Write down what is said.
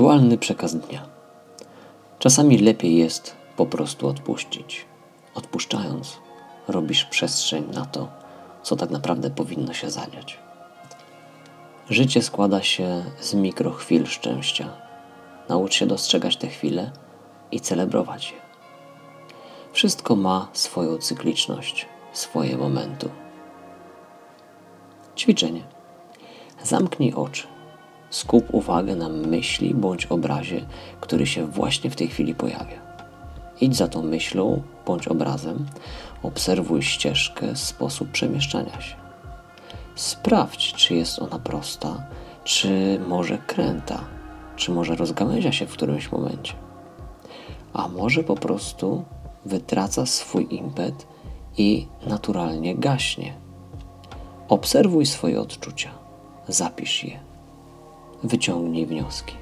Aktualny przekaz dnia. Czasami lepiej jest po prostu odpuścić. Odpuszczając, robisz przestrzeń na to, co tak naprawdę powinno się zadziać. Życie składa się z mikrochwil szczęścia. Naucz się dostrzegać te chwile i celebrować je. Wszystko ma swoją cykliczność, swoje momentu. Ćwiczenie. Zamknij oczy. Skup uwagę na myśli bądź obrazie, który się właśnie w tej chwili pojawia. Idź za tą myślą bądź obrazem, obserwuj ścieżkę, sposób przemieszczania się. Sprawdź, czy jest ona prosta, czy może kręta, czy może rozgałęzia się w którymś momencie. A może po prostu wytraca swój impet i naturalnie gaśnie. Obserwuj swoje odczucia, zapisz je, wyciągnij wnioski.